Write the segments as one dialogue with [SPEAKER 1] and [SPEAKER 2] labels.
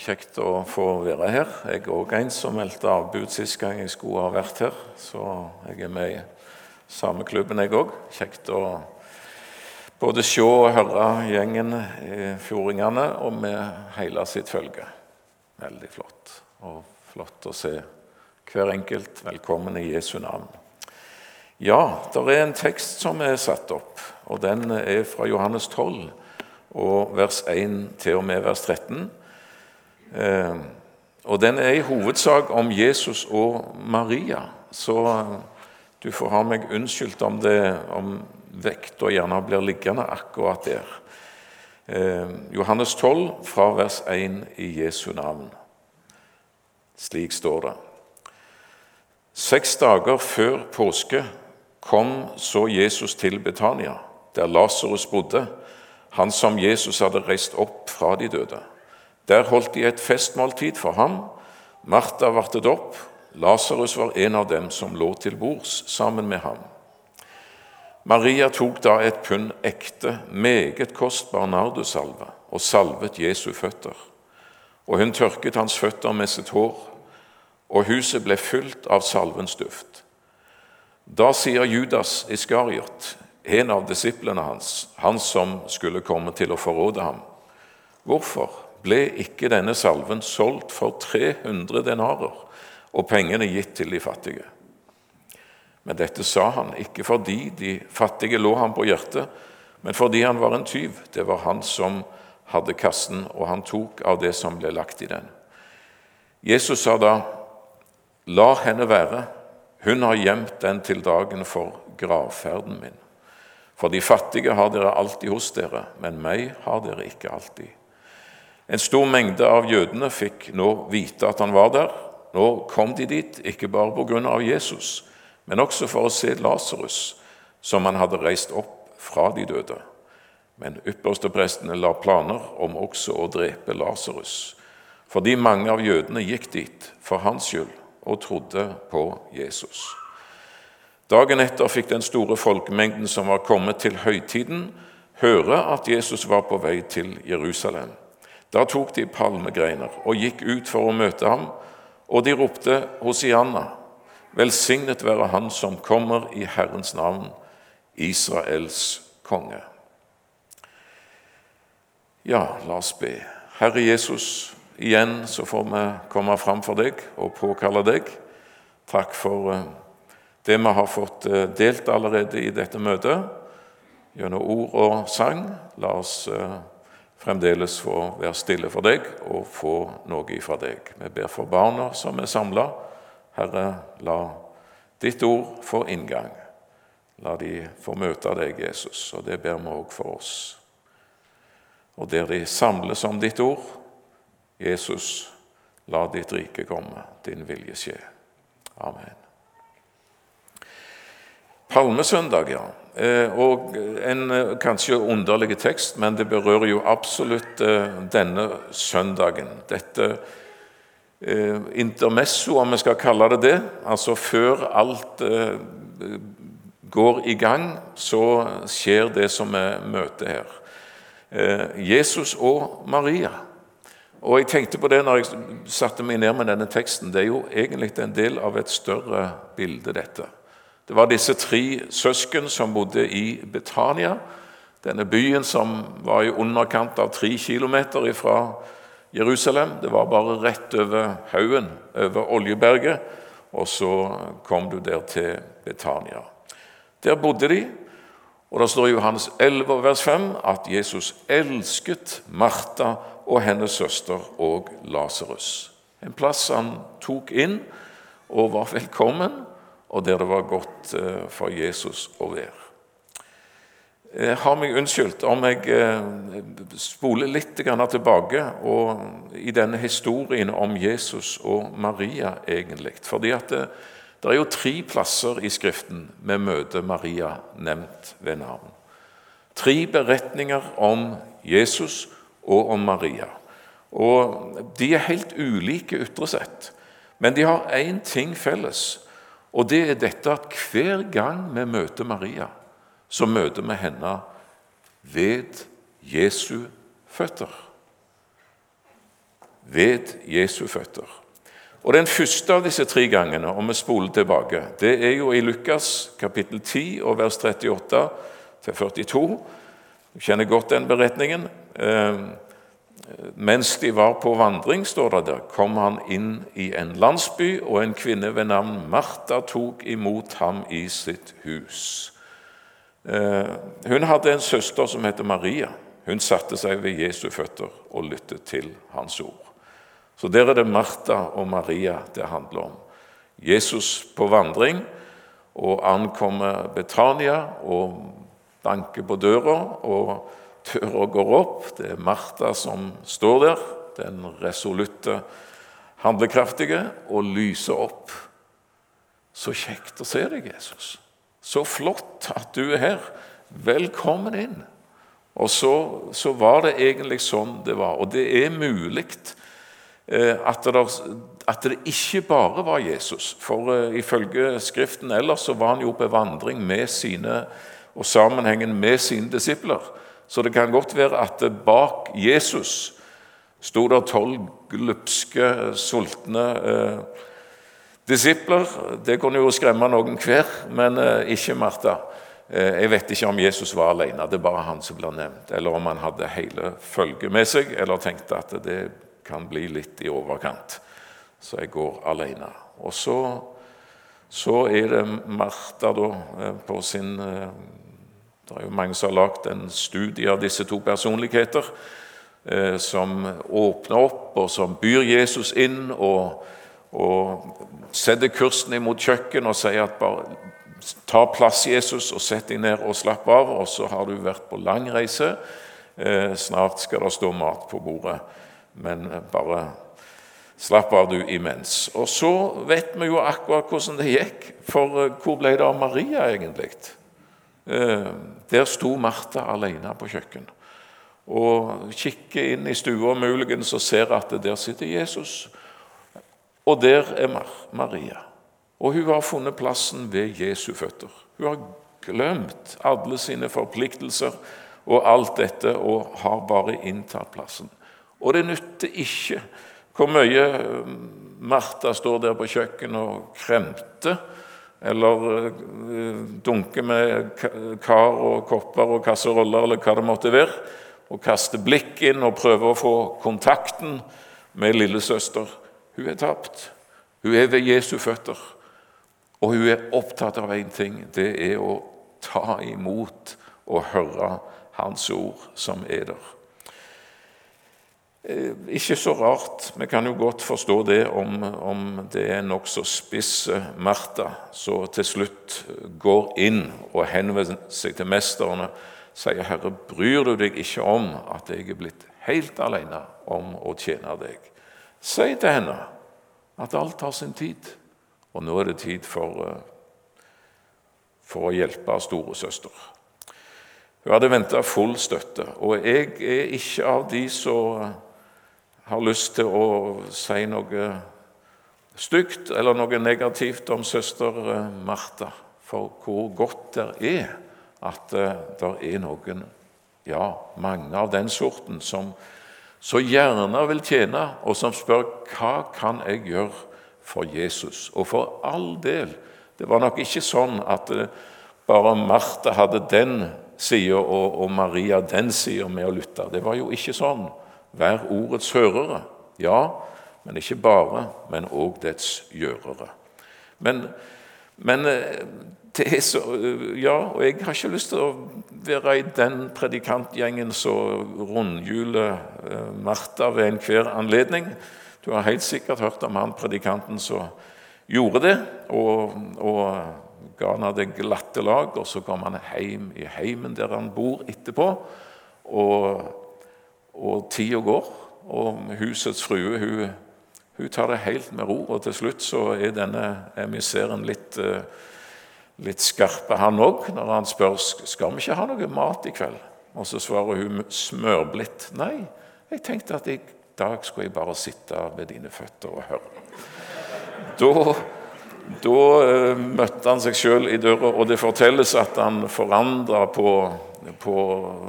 [SPEAKER 1] kjekt å få være her. Jeg er òg en som meldte avbud sist gang jeg skulle ha vært her, så jeg er med i samme klubben, jeg òg. Kjekt å både se og høre gjengen i fjordingene og med hele sitt følge. Veldig flott. Og flott å se hver enkelt. Velkommen i Jesu navn. Ja, det er en tekst som er satt opp, og den er fra Johannes 12 og vers 1 til og med vers 13. Eh, og den er i hovedsak om Jesus og Maria, så du får ha meg unnskyldt om, det, om vekta gjerne blir liggende akkurat der. Eh, Johannes 12, fra vers 1 i Jesu navn. Slik står det. Seks dager før påske kom så Jesus til Betania, der Lasarus bodde, han som Jesus hadde reist opp fra de døde. Der holdt de et festmåltid for ham. Martha vartet opp. Lasarus var en av dem som lå til bords sammen med ham. Maria tok da et pund ekte, meget kostbar nardusalve og salvet Jesu føtter. Og hun tørket hans føtter med sitt hår, og huset ble fylt av salvens duft. Da sier Judas Iskariot, en av disiplene hans, han som skulle komme til å forråde ham. Hvorfor ble ikke denne salven solgt for 300 denarer og pengene gitt til de fattige? Men dette sa han ikke fordi de fattige lå ham på hjertet, men fordi han var en tyv. Det var han som hadde kassen, og han tok av det som ble lagt i den. Jesus sa da, 'La henne være, hun har gjemt den til dagen for gravferden min.' For de fattige har dere alltid hos dere, men meg har dere ikke alltid. En stor mengde av jødene fikk nå vite at han var der. Nå kom de dit, ikke bare av Jesus, men også for å se Lasarus, som han hadde reist opp fra de døde. Men yppersteprestene la planer om også å drepe Lasarus, fordi mange av jødene gikk dit for hans skyld og trodde på Jesus. Dagen etter fikk den store folkemengden som var kommet til høytiden, høre at Jesus var på vei til Jerusalem. Da tok de palmegreiner og gikk ut for å møte ham, og de ropte Hosianna, velsignet være Han som kommer i Herrens navn, Israels konge. Ja, la oss be. Herre Jesus, igjen så får vi komme fram for deg og påkalle deg. Takk for eh, det vi har fått eh, delt allerede i dette møtet, gjennom ord og sang. La oss eh, fremdeles få være stille for deg og få noe ifra deg. Vi ber for barna som er samla. Herre, la ditt ord få inngang. La de få møte deg, Jesus, og det ber vi òg for oss. Og der de samles om ditt ord, Jesus, la ditt rike komme, din vilje skje. Amen. Palmesøndag, ja. Eh, og en eh, kanskje underlig tekst, men det berører jo absolutt eh, denne søndagen. Dette intermesso, om vi skal kalle det det. Altså før alt går i gang, så skjer det som vi møter her. Jesus og Maria. Og Jeg tenkte på det når jeg satte meg ned med denne teksten. Det er jo egentlig en del av et større bilde, dette. Det var disse tre søsken som bodde i Betania, denne byen som var i underkant av tre kilometer fra Jerusalem. Det var bare rett over haugen, over Oljeberget, og så kom du der til Betania. Der bodde de, og det står i Johannes 11, vers 5 at Jesus elsket Martha og hennes søster og Lasarus. En plass han tok inn og var velkommen og der det var godt eh, for Jesus å være. Jeg eh, har meg unnskyldt om jeg eh, spoler litt tilbake i denne historien om Jesus og Maria, egentlig. Fordi det, det er jo tre plasser i Skriften vi møter Maria nevnt ved navn. Tre beretninger om Jesus og om Maria. Og De er helt ulike ytre sett, men de har én ting felles. Og det er dette at hver gang vi møter Maria, så møter vi henne ved Jesu føtter. ved Jesu føtter. Og Den første av disse tre gangene, om vi spoler tilbake, det er jo i Lukas kapittel 10 og vers 38 til 42. Du kjenner godt den beretningen. Mens de var på vandring, står det der, kom han inn i en landsby, og en kvinne ved navn Martha tok imot ham i sitt hus. Eh, hun hadde en søster som heter Maria. Hun satte seg ved Jesu føtter og lyttet til hans ord. Så der er det Martha og Maria det handler om. Jesus på vandring og ankommer Betania og banker på døra. og Døra går opp. Det er Martha som står der, den resolutte, handlekraftige, og lyser opp. Så kjekt å se deg, Jesus. Så flott at du er her. Velkommen inn. Og så, så var det egentlig sånn det var. Og det er mulig eh, at, at, det ikke bare var Jesus. For uh, ifølge Skriften ellers så var han jo på vandring med sine, og sammenhengen med sine disipler. Så det kan godt være at bak Jesus sto det tolv glupske, sultne eh, disipler. Det kunne jo skremme noen hver, men eh, ikke Martha. Eh, jeg vet ikke om Jesus var alene, det er bare han som blir nevnt. Eller om han hadde hele følget med seg, eller tenkte at det kan bli litt i overkant. Så jeg går alene. Og så, så er det Martha da, eh, på sin eh, det er jo mange som har lagd en studie av disse to personligheter, eh, som åpner opp, og som byr Jesus inn og, og setter kursen imot kjøkken og sier at bare ta plass, Jesus, og sett deg ned og slapp av, og så har du vært på lang reise. Eh, snart skal det stå mat på bordet, men eh, bare slapp av du imens. Og så vet vi jo akkurat hvordan det gikk, for eh, hvor ble det av Maria egentlig? Eh, der sto Martha alene på kjøkken og kikker inn i stua muligens og ser at der sitter Jesus. Og der er Maria. Og hun har funnet plassen ved Jesu føtter. Hun har glemt alle sine forpliktelser og alt dette og har bare inntatt plassen. Og det nytter ikke hvor mye eh, Martha står der på kjøkkenet og kremter eller eh, dunke med kar og kopper og kasseroller eller hva det måtte være, og kaste blikk inn og prøve å få kontakten med lillesøster. Hun er tapt. Hun er ved Jesu føtter, og hun er opptatt av én ting. Det er å ta imot og høre Hans ord som er der. Eh, ikke så rart. Vi kan jo godt forstå det om, om det er nokså spisse Martha som til slutt går inn og henvender seg til mesteren og sier, 'Herre, bryr du deg ikke om at jeg er blitt helt alene om å tjene deg?' Si til henne at alt har sin tid, og nå er det tid for, eh, for å hjelpe storesøster. Hun hadde venta full støtte, og jeg er ikke av de som har lyst til å si noe stygt eller noe negativt om søster eh, Martha, for hvor godt det er at eh, det er noen, ja, mange av den sorten, som så gjerne vil tjene, og som spør hva kan jeg gjøre for Jesus? Og for all del, det var nok ikke sånn at eh, bare Martha hadde den sida og, Maria den sida med å lytte. Det var jo ikke sånn. Vær ordets hørere, ja, men ikke bare, men òg dets gjørere. Men, men eh, så, ja, og jeg har ikke lyst til å være i den predikantgjengen som rundhjuler eh, Martha ved enhver anledning. Du har helt sikkert hørt om han predikanten som gjorde det, og, og ga han det glatte lag, og så kom han hjem i heimen der han bor etterpå. og og tida går, og husets frue hun, hun, tar det helt med ro. Og til slutt så er denne emissæren litt, eh, litt skarpe, han òg, når han spør skal vi ikke ha noe mat i kveld. Og så svarer hun smørblidt nei. Jeg tenkte at i dag skulle jeg bare sitte ved dine føtter og høre. Da, da uh, møtte han seg sjøl i døra, og det fortelles at han forandra på på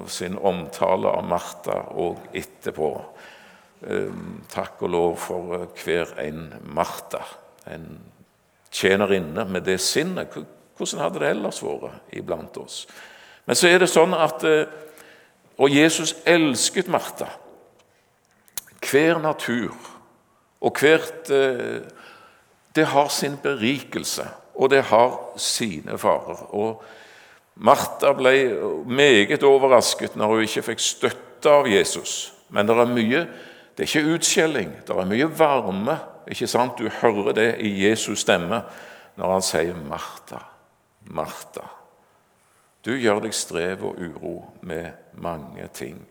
[SPEAKER 1] sin omtale av Martha og etterpå. takk og lov for hver en Martha, en tjenerinne med det sinnet. Hvordan hadde det ellers vært iblant oss? Men så er det sånn at Og Jesus elsket Martha. Hver natur og hvert Det har sin berikelse, og det har sine farer. Og Martha ble meget overrasket når hun ikke fikk støtte av Jesus. Men det er mye det er ikke utskjelling, det er mye varme. ikke sant? Du hører det i Jesus stemme når han sier 'Martha, Martha'. Du gjør deg strev og uro med mange ting.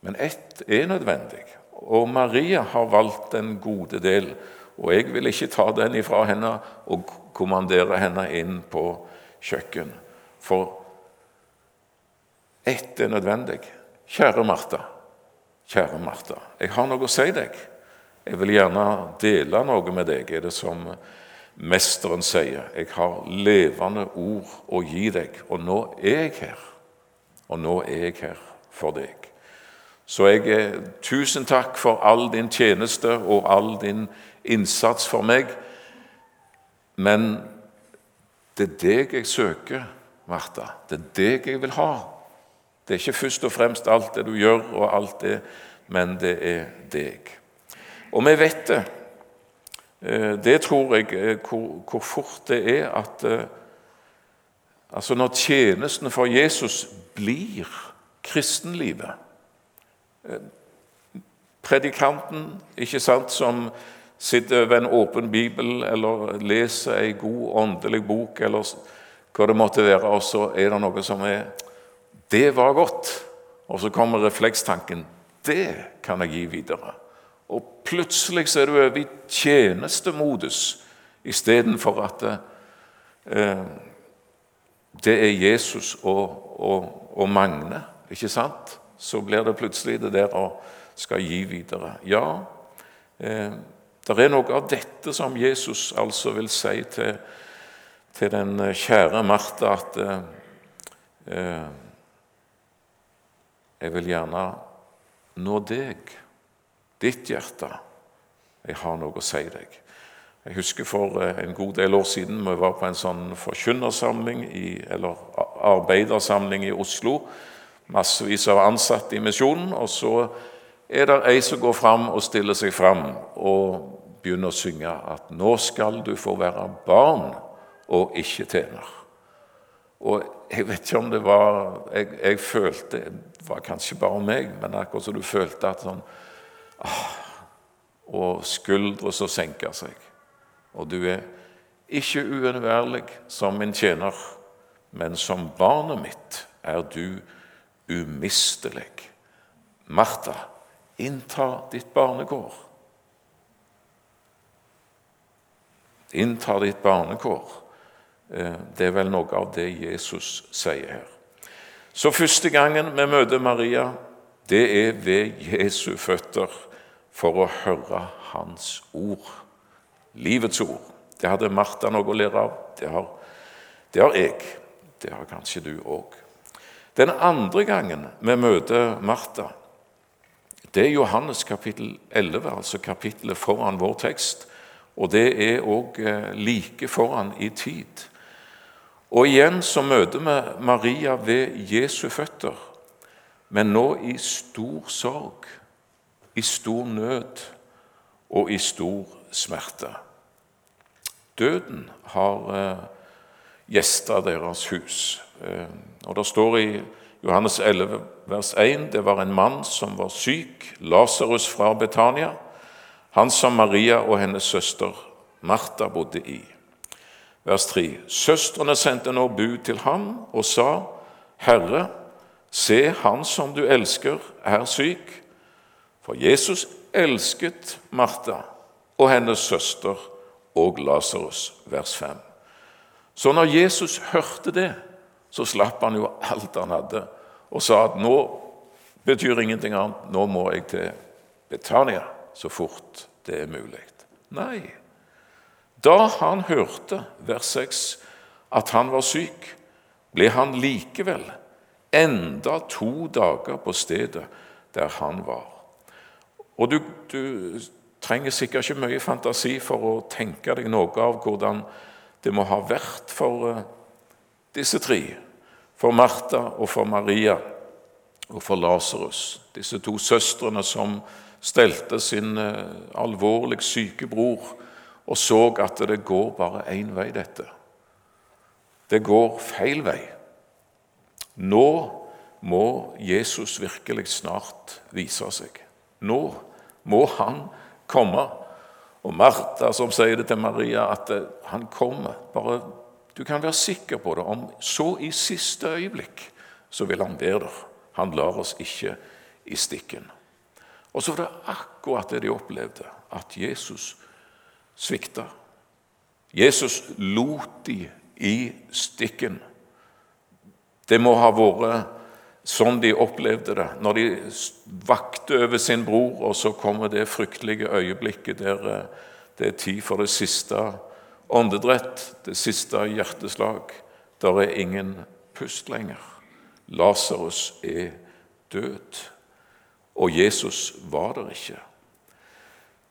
[SPEAKER 1] Men ett er nødvendig, og Maria har valgt den gode del. Og jeg vil ikke ta den ifra henne og kommandere henne inn på kjøkken. For ett er nødvendig. Kjære Martha. Kjære Martha, jeg har noe å si deg. Jeg vil gjerne dele noe med deg, er det som Mesteren sier. Jeg har levende ord å gi deg, og nå er jeg her. Og nå er jeg her for deg. Så jeg er tusen takk for all din tjeneste og all din innsats for meg. Men det er deg jeg søker, Martha. Det er deg jeg vil ha. Det er ikke først og fremst alt det du gjør, og alt det, men det er deg. Og vi vet det. Eh, det tror jeg eh, hvor, hvor fort det er at eh, altså Når tjenesten for Jesus blir kristenlivet Predikanten ikke sant, som sitter ved en åpen bibel eller leser ei god åndelig bok, eller hva det måtte være, og så er det noe som er det var godt. Og så kommer reflekstanken. Det kan jeg gi videre. Og plutselig så er du over i tjenestemodus istedenfor at eh, det er Jesus og, og, og, Magne. Ikke sant? Så blir det plutselig det der å skal gi videre. Ja, eh, det er noe av dette som Jesus altså vil si til, til den kjære Martha, at eh, jeg vil gjerne nå deg, ditt hjerte. Jeg har noe å si deg. Jeg husker for eh, en god del år siden vi var på en sånn forkynnersamling, i, eller arbeidersamling i Oslo. Massevis av ansatte i misjonen. Og så er det ei som går fram og stiller seg fram og begynner å synge at 'nå skal du få være barn og ikke tjener'. Og jeg vet ikke om det var Jeg, jeg følte Det var kanskje bare meg, men akkurat som du følte at sånn ah, Og skuldre som senker seg. Og du er ikke uunnværlig som min tjener, men som barnet mitt er du umistelig. Martha, innta ditt barnekår. Innta ditt barnekår. Eh, det er vel noe av det Jesus sier her. Så første gangen vi møter Maria, det er ved Jesu føtter for å høre hans ord. Livets ord. Det hadde Martha noe å lære av. Det har, det har jeg. Det har kanskje du òg. Den andre gangen vi møter Martha, det er Johannes kapittel 11, altså kapittelet foran vår tekst. Og det er òg eh, like foran i tid. Og igjen så møter vi Maria ved Jesu føtter, men nå i stor sorg, i stor nød og i stor smerte. Døden har eh, gjesta deres hus. Eh, og Det står i Johannes 11, vers 1 det var en mann som var syk, Lasarus fra Betania, han som Maria og hennes søster Martha bodde i. Vers 3. Søstrene sendte nå bud til ham og sa, Herre, se, han som du elsker, er syk. For Jesus elsket Martha og hennes søster og Lasarus. Vers 5. Så når Jesus hørte det, så slapp han jo alt han hadde, og sa at nå betyr ingenting annet, nå må jeg til Betania så fort det er mulig. Nei, da han hørte, vers 6, at han var syk, ble han likevel enda to dager på stedet der han var. Og du, du trenger sikkert ikke mye fantasi for å tenke deg noe av hvordan det må ha vært for eh, disse tre. For Martha og for Maria og for Lasarus, disse to søstrene som stelte sin eh, alvorlig syke bror og så at det går bare én vei, dette. Det går feil vei. Nå må Jesus virkelig snart vise seg. Nå må han komme. Og Martha som sier det til Maria, at eh, han kommer. Bare Du kan være sikker på det. Om så i siste øyeblikk så vil han være der. Han lar oss ikke i stikken. Og så var det akkurat det de opplevde, at Jesus svikta. Jesus lot de i stikken. Det må ha vært sånn de opplevde det, når de vakte over sin bror, og så kommer det fryktelige øyeblikket der eh, det er tid for det siste åndedrett, det siste hjerteslag. Der er ingen pust lenger. Lasarus er død, og Jesus var der ikke.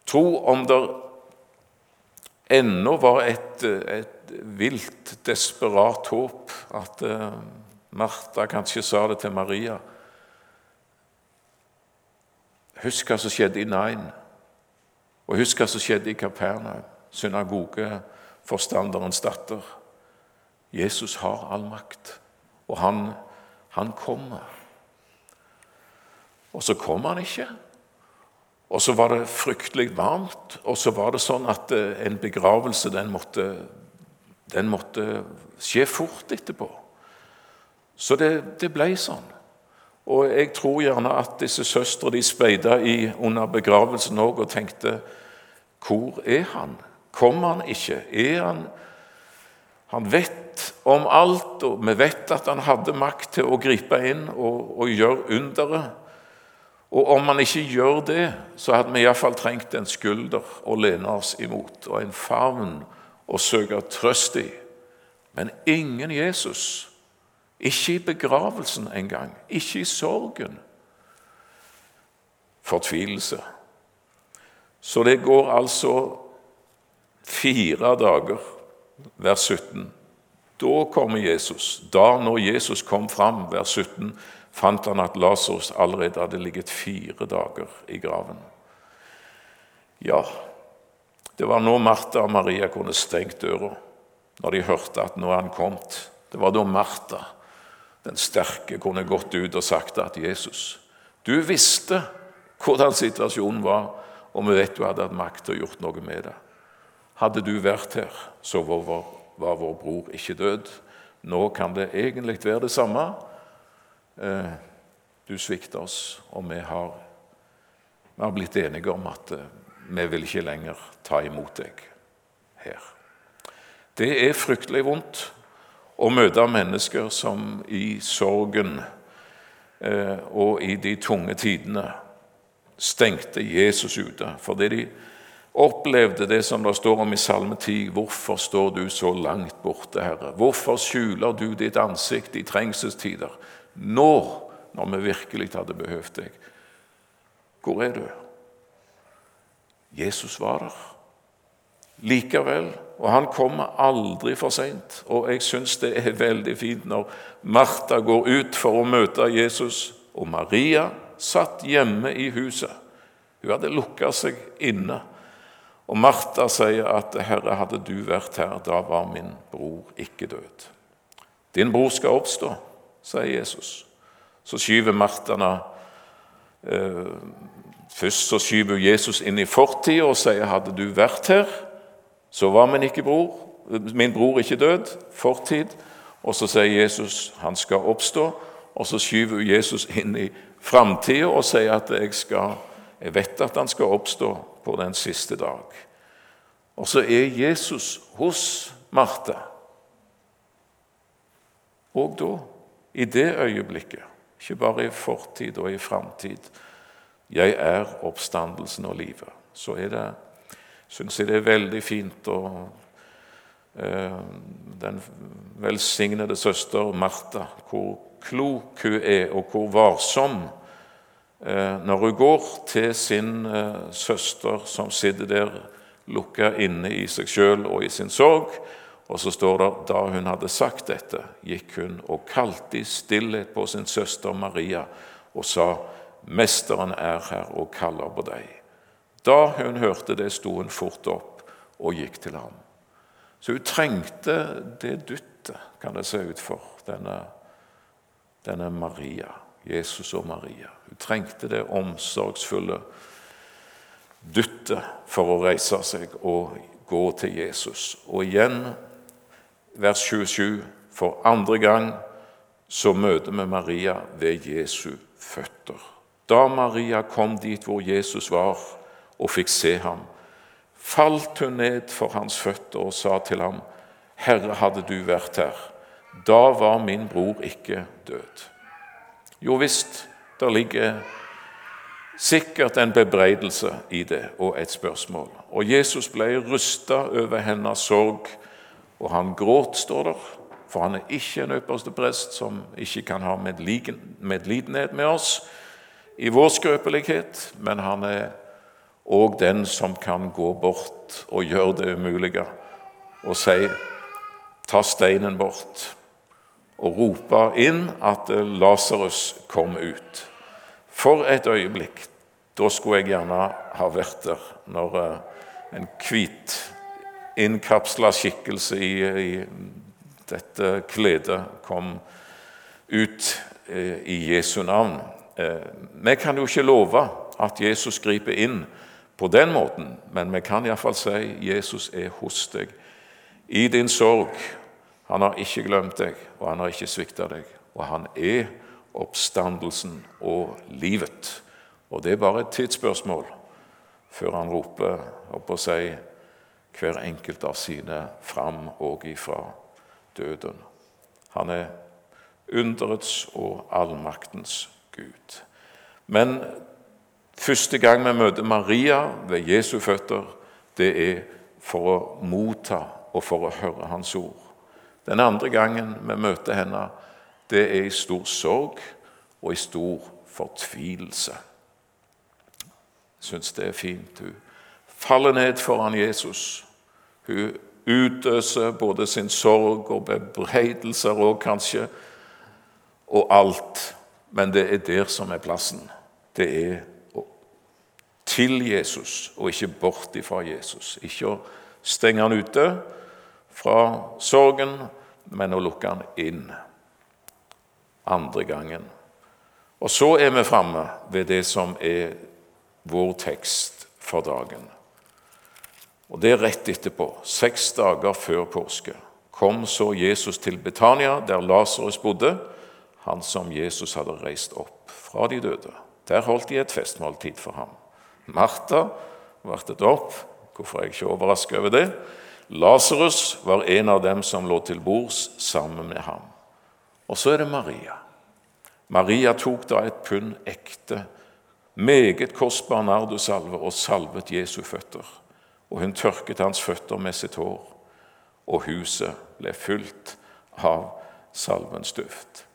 [SPEAKER 1] Tro om det ennå var et, et vilt, desperat håp at uh, Martha kanskje sa det til Maria. Husk hva som skjedde i Nain, og husk hva som skjedde i Kapernaum, synagogeforstanderens datter. Jesus har all makt, og han, han kommer. Og så kommer han ikke. Og så var det fryktelig varmt, og så var det sånn at eh, en begravelse den måtte, den måtte skje fort etterpå. Så det, det, ble sånn. Og jeg tror gjerne at disse søstre de speida under begravelsen òg og tenkte Hvor er han? Kommer han ikke? Er han Han vet om alt, og vi vet at han hadde makt til å gripe inn og, og gjøre underet. Og om man ikke gjør det, så hadde vi iallfall trengt en skulder å lene oss imot, og en favn å søke trøst i. Men ingen Jesus. Ikke i begravelsen engang. Ikke i sorgen. Fortvilelse. Så det går altså fire dager, vers 17. Da kommer Jesus. Da når Jesus kom fram, vers 17, fant han at Lasarus allerede hadde ligget fire dager i graven. Ja, det var nå Martha og Maria kunne stengt døra, når de hørte at nå er han kommet. Det var da Martha, den sterke, kunne gått ut og sagt at Jesus, du visste hvordan situasjonen var, og vi vet du hadde hatt makt til å gjort noe med det. Hadde du vært her, så var vår, var vår bror ikke død. Nå kan det egentlig være det samme. Eh, du svikter oss, og vi har, vi har blitt enige om at eh, vi vil ikke lenger ta imot deg her. Det er fryktelig vondt å møte mennesker som i sorgen eh, og i de tunge tidene stengte Jesus ute fordi de opplevde det som det står om i Salme 10.: Hvorfor står du så langt borte, Herre? Hvorfor skjuler du ditt ansikt i trengselstider? Når, når vi virkelig hadde behøvd deg. Hvor er du? Jesus var der likevel, og han kommer aldri for seint. Og jeg syns det er veldig fint når Martha går ut for å møte Jesus, og Maria satt hjemme i huset. Hun hadde lukka seg inne. Og Martha sier at 'Herre, hadde du vært her, da var min bror ikke død'. Din bror skal oppstå sier Jesus. Så skyver Martana eh, Først så skyver Jesus inn i fortida og sier hadde du vært her, så var min, ikke bror, min bror ikke død. Fortid. Og så sier Jesus han skal oppstå. Og så skyver Jesus inn i framtida og sier at jeg, skal, jeg vet at han skal oppstå på den siste dag. Og så er Jesus hos Martha. Og da i det øyeblikket, ikke bare i fortid og i framtid. Jeg er oppstandelsen og livet. Så er det, syns jeg det er veldig fint å eh, Den velsignede søster Martha, hvor klok hun er, og hvor varsom eh, når hun går til sin eh, søster som sitter der lukka inne i seg sjøl og i sin sorg. Og så står det da hun hadde sagt dette, gikk hun og kalte i stillhet på sin søster Maria og sa:" Mesteren er her og kaller på deg. Da hun hørte det, sto hun fort opp og gikk til ham. Så hun trengte det dyttet, kan det se ut for, denne, denne Maria. Jesus og Maria. Hun trengte det omsorgsfulle dyttet for å reise seg og gå til Jesus. Og igjen, vers 27, for andre gang så møter vi Maria ved Jesu føtter. Da Maria kom dit hvor Jesus var, og fikk se ham, falt hun ned for hans føtter og sa til ham, Herre, hadde du vært her, da var min bror ikke død. Jo visst, der ligger sikkert en bebreidelse i det og et spørsmål. Og Jesus ble rysta over hennes sorg, og han gråt, står der. For han er ikke en øverste prest som ikke kan ha medlidenhet med oss i vår skrøpelighet, men han er òg den som kan gå bort og gjøre det umulige og si 'ta steinen bort' og rope inn at Lasarus kom ut. For et øyeblikk. Da skulle jeg gjerne ha vært der når eh, en hvit, innkapsla skikkelse i, i, dette kledet kom ut eh, i Jesu navn. Eh, vi kan jo ikke love at Jesus griper inn på den måten, men vi kan iallfall si Jesus er hos deg i din sorg han har ikke glemt deg, og han har ikke svikta deg. Og han er oppstandelsen og livet. Og det er bare et tidsspørsmål før han roper opp og sier hver enkelt av sine fram og ifra døden. Han er underets og allmaktens Gud. Men første gang vi møter Maria ved Jesu føtter, det er for å motta og for å høre Hans ord. Den andre gangen vi møter henne, det er i stor sorg og i stor fortvilelse. Jeg syns det er fint. Hun faller ned foran Jesus. Hun utøser både sin sorg og bebreidelser og kanskje og alt. Men det er der som er plassen. Det er til Jesus og ikke bort ifra Jesus. Ikke å stenge han ute, fra sorgen, men å lukke han inn andre gangen. Og så er vi framme ved det som er vår tekst for dagen. Og Det er rett etterpå, seks dager før påske, kom så Jesus til Betania, der Lasarus bodde, han som Jesus hadde reist opp fra de døde. Der holdt de et festmåltid for ham. Martha vartet opp. Hvorfor er jeg ikke overrasket over det? Lasarus var en av dem som lå til bords sammen med ham. Og så er det Maria. Maria tok da et pund ekte, meget kostbar nardusalve og salvet Jesu føtter. Og hun tørket hans føtter med sitt hår, og huset ble fylt av salvens duft.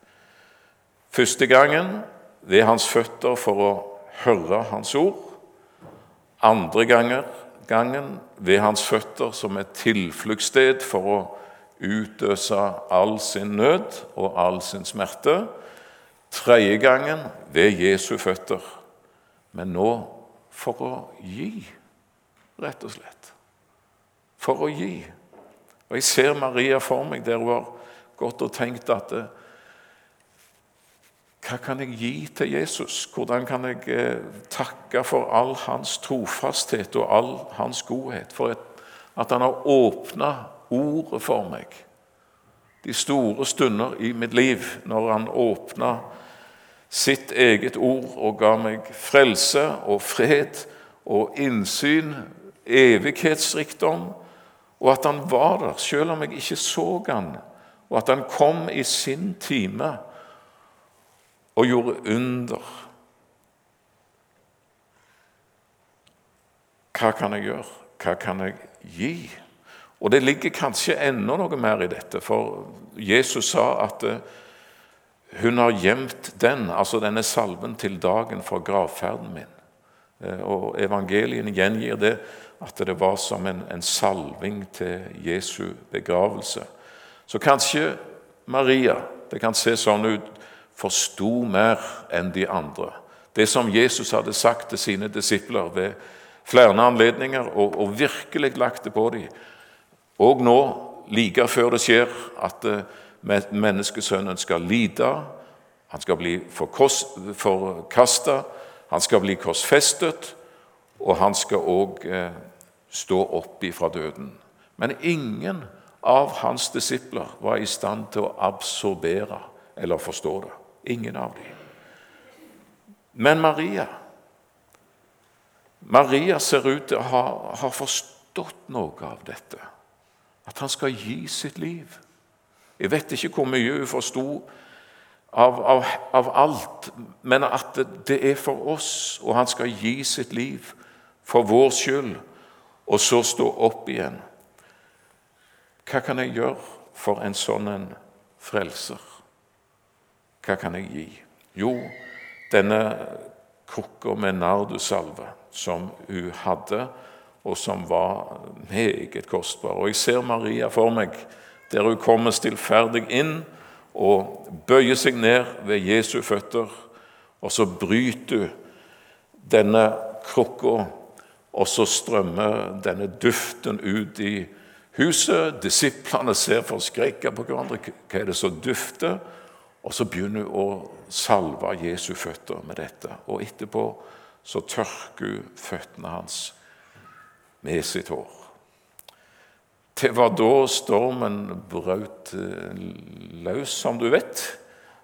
[SPEAKER 1] Første gangen ved hans føtter for å høre hans ord. Andre ganger gangen ved hans føtter som et tilfluktssted for å utøse all sin nød og all sin smerte. Tredje gangen ved Jesu føtter, men nå for å gi, rett og slett. For å gi. Og Jeg ser Maria for meg der hun har gått og tenkt at hva kan jeg gi til Jesus? Hvordan kan jeg eh, takke for all hans trofasthet og all hans godhet? For at han har åpna ordet for meg. De store stunder i mitt liv når han åpna sitt eget ord og ga meg frelse og fred og innsyn, evighetsrikdom, og at han var der selv om jeg ikke så han, og at han kom i sin time og gjorde under. Hva kan jeg gjøre? Hva kan jeg gi? Og det ligger kanskje enda noe mer i dette, for Jesus sa at eh, hun har gjemt den, altså denne salven, til dagen for gravferden min. Eh, og Evangeliene gjengir det at det var som en, en salving til Jesu begravelse. Så kanskje Maria, det kan se sånn ut, forsto mer enn de andre. Det som Jesus hadde sagt til sine disipler ved flere anledninger, og, og virkelig lagt det på dem. Og nå, like før det skjer, at eh, menneskesønnen skal lide, han skal bli forkasta, han skal bli korsfestet, og han skal òg eh, stå opp ifra døden. Men ingen av hans disipler var i stand til å absorbere eller forstå det. Ingen av dem. Men Maria Maria ser ut til å ha, ha forstått noe av dette. At han skal gi sitt liv. Jeg vet ikke hvor mye hun forsto av, av, av, alt, men at det, er for oss, og han skal gi sitt liv for vår skyld, og så stå opp igjen. Hva kan jeg gjøre for en sånn en frelser? Hva kan jeg gi? Jo, denne krukka med nardusalve som hun hadde, og som var meget kostbar. Og Jeg ser Maria for meg der hun kommer stillferdig inn og bøyer seg ned ved Jesu føtter, og så bryter du denne krukka, og så strømmer denne duften ut i huset. Disiplene ser forskrekka på hverandre. Hva er det som dufter? Og så begynner hun å salve Jesu føtter med dette. Og etterpå så tørker hun føttene hans med sitt hår. Det var da stormen brøt eh, løs, som du vet.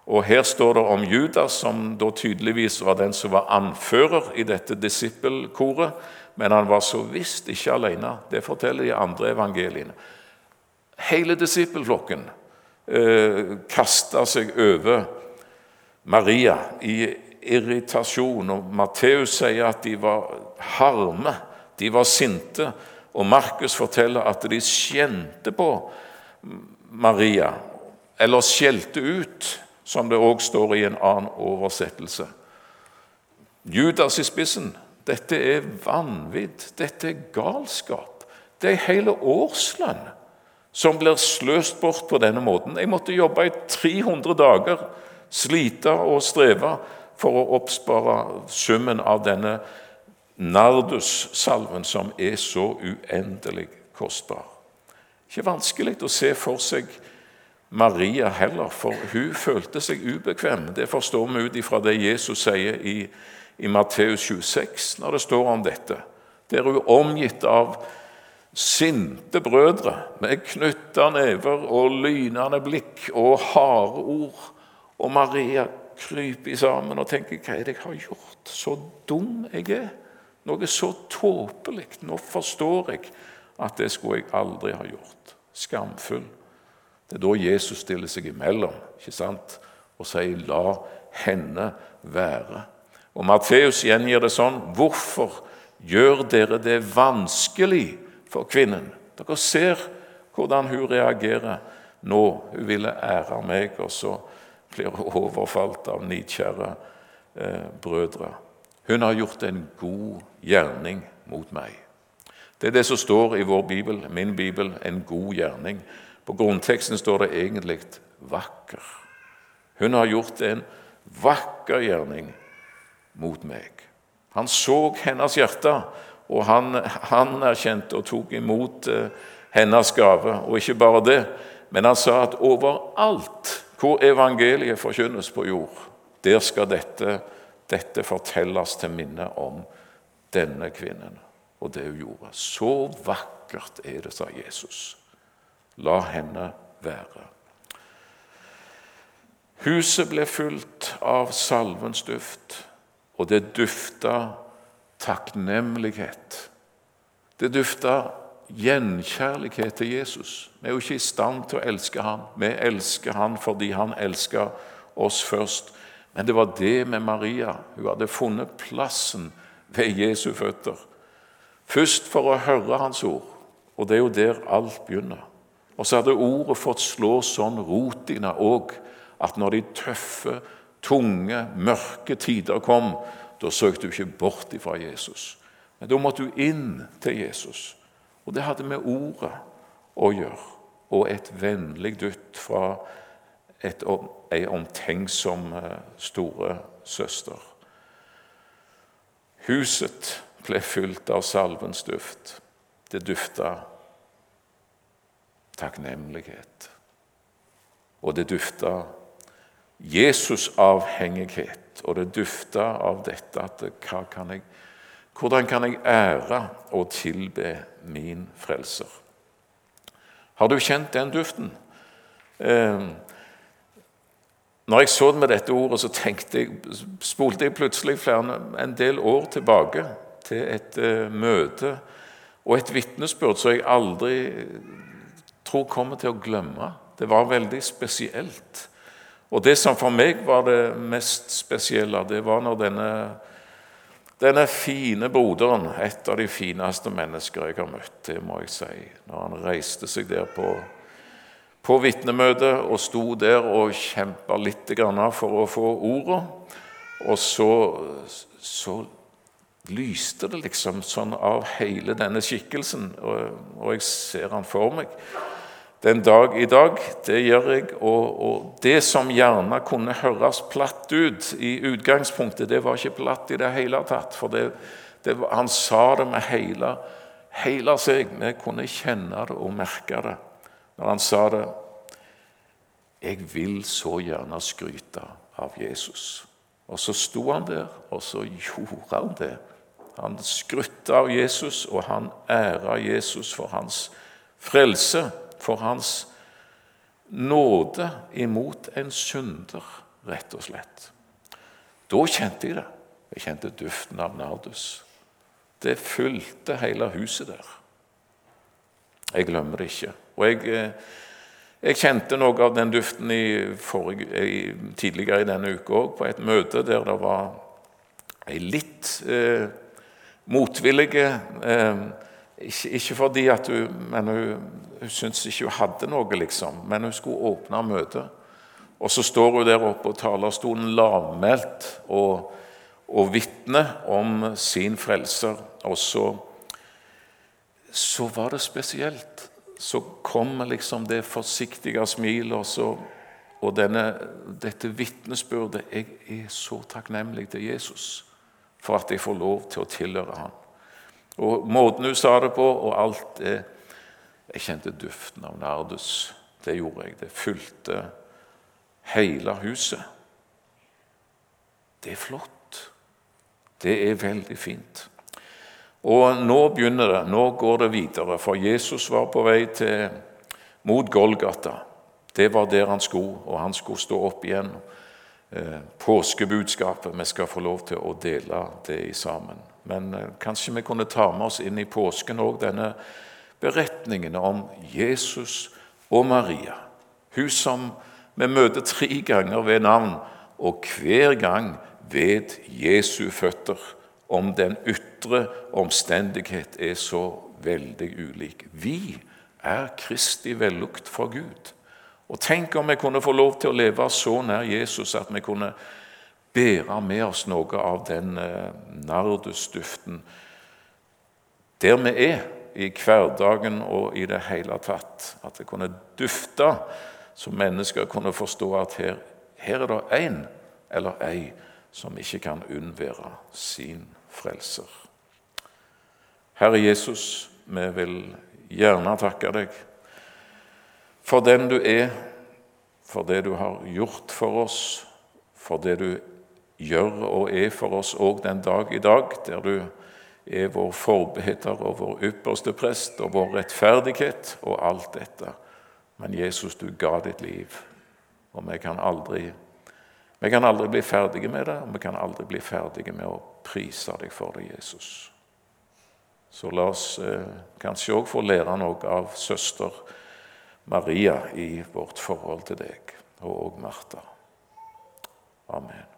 [SPEAKER 1] Og Her står det om Judas, som da tydeligvis var den som var anfører i dette disippelkoret. Men han var så visst ikke alene. Det forteller de andre evangeliene. Hele disippelflokken eh, kasta seg over Maria i irritasjon. og Matteus sier at de var harme, de var sinte. Og Markus forteller at de skjente på Maria, eller skjelte ut, som det òg står i en annen oversettelse. Judas i spissen. Dette er vanvidd. Dette er galskap. Det er hele årslønn som blir sløst bort på denne måten. Jeg måtte jobbe i 300 dager, slite og streve for å oppspare summen av denne nardussalven, som er så uendelig kostbar. Ikke vanskelig å se for seg Maria heller, for hun følte seg ubekvem. Det forstår vi ut ifra det Jesus sier i, i Matteus 26, når det står om dette. Der hun er omgitt av sinte brødre med knytta never og lynende blikk og harde ord. Og Maria kryper sammen og tenker 'Hva er det jeg har gjort? Så dum jeg er.' Noe så tåpelig. Nå forstår jeg at det skulle jeg aldri ha gjort. Skamfull. Det er da Jesus stiller seg imellom ikke sant? og sier 'la henne være'. Og Matteus gjengir det sånn 'Hvorfor gjør dere det vanskelig?' for kvinnen. Dere ser hvordan hun reagerer nå. Hun ville ære meg, og så blir hun overfalt av nidkjære eh, brødre. Hun har gjort en god gjerning mot meg. Det er det som står i vår bibel, min bibel, en god gjerning. På grunnteksten står det egentlig 'vakker'. Hun har gjort en vakker gjerning mot meg. Han så hennes hjerte, og han, han erkjente og tok imot eh, hennes gave. Og ikke bare det, men han sa at overalt hvor evangeliet forkynnes på jord, der skal dette, dette fortelles til minne om denne kvinnen og det hun gjorde. Så vakkert er det, sa Jesus. La henne være. Huset ble fylt av salvens duft, og det dufta takknemlighet. Det dufta gjenkjærlighet til Jesus. Vi er jo ikke i stand til å elske han. Vi elsker han fordi han elsker oss først. Men det var det med Maria. Hun hadde funnet plassen ved Jesu føtter. Først for å høre hans ord, og det er jo der alt begynner. Og så hadde ordet fått slå sånn rot i henne òg at når de tøffe, tunge, mørke tider kom, da søkte du ikke bort ifra Jesus. Men da måtte du inn til Jesus. Og det hadde med ordet å gjøre. Og et vennlig dytt fra et, ei omtenksom storesøster. store søster. Huset ble fylt av salvens duft. Det dufta takknemlighet. Og det dufta Jesus-avhengighet. Og det dufta av dette at kan jeg, hvordan kan jeg ære og tilbe min frelser? Har du kjent den duften? Eh, når jeg så det med dette ordet, så jeg, spolte jeg plutselig flere, en del år tilbake til et uh, møte og et vitnesbyrd som jeg aldri tror kommer til å glemme. Det var veldig spesielt. Og det som for meg var det mest spesielle, det var når denne, denne fine broderen, et av de fineste mennesker jeg har møtt, det må jeg si, når han reiste seg der på på vitnemøtet og sto der og kjempa litt for å få ordet. Og så, så, lyste det liksom sånn av hele denne skikkelsen, og, og, jeg ser han for meg. Den dag i dag, det gjør jeg. Og, og, det som gjerne kunne høres platt ut i utgangspunktet, det var ikke platt i det hele tatt. For det, det, han sa det med hele, hele seg. Vi kunne kjenne det og merke det når han sa det 'Jeg vil så gjerne skryte av Jesus'. Og så sto han der, og så gjorde han det. Han skrytte av Jesus, og han æra Jesus for hans frelse, for hans nåde imot en synder, rett og slett. Da kjente jeg det. Jeg kjente duften av nardus. Det fylte hele huset der. Jeg glemmer det ikke. Og jeg, eh, jeg kjente noe av den duften i forrige, i, tidligere i denne uka òg, på et møte der det var ei litt eh, motvillige eh, ikke, ikke, fordi at hun, men hun, hun syntes ikke hun hadde noe, liksom, men hun skulle åpne møtet. Og så står hun der oppe på talerstolen lavmælt og, og vitner om sin frelser. Og så, så var det spesielt så kommer liksom det forsiktige smilet og, og denne, dette vitnesbyrdet Jeg er så takknemlig til Jesus for at jeg får lov til å tilhøre ham. Og Måten hun sa det på, og alt det Jeg kjente duften av nardus. Det gjorde jeg. Det fylte hele huset. Det er flott. Det er veldig fint. Og nå begynner det, nå går det videre, for Jesus var på vei til, mot Golgata. Det var der han skulle, og han skulle stå opp igjen. Eh, påskebudskapet, vi skal få lov til å dele det i sammen. Men eh, kanskje vi kunne ta med oss inn i påsken òg denne beretningen om Jesus og Maria. Hun som vi møter tre ganger ved navn, og hver gang ved Jesu føtter om den ytre omstendighet er så veldig ulik. Vi er Kristi vellukt for Gud. Og Tenk om vi kunne få lov til å leve så nær Jesus at vi kunne bære med oss noe av den eh, nardusduften der vi er i hverdagen og i det hele tatt. At det kunne dufte, så mennesker kunne forstå at her, her er det én eller ei som ikke kan unnvære sin frelser. Herre Jesus, vi vil gjerne takke deg for den du er, for det du har gjort for oss, for det du gjør og er for oss òg den dag i dag, der du er vår forbeder og vår ypperste prest og vår rettferdighet og alt dette. Men Jesus, du ga ditt liv, og vi kan aldri vi kan aldri bli ferdige med det, og vi kan aldri bli ferdige med å prise deg for det, Jesus. Så la oss eh, kanskje òg få lære noe av søster Maria i vårt forhold til deg, og òg Martha. Amen.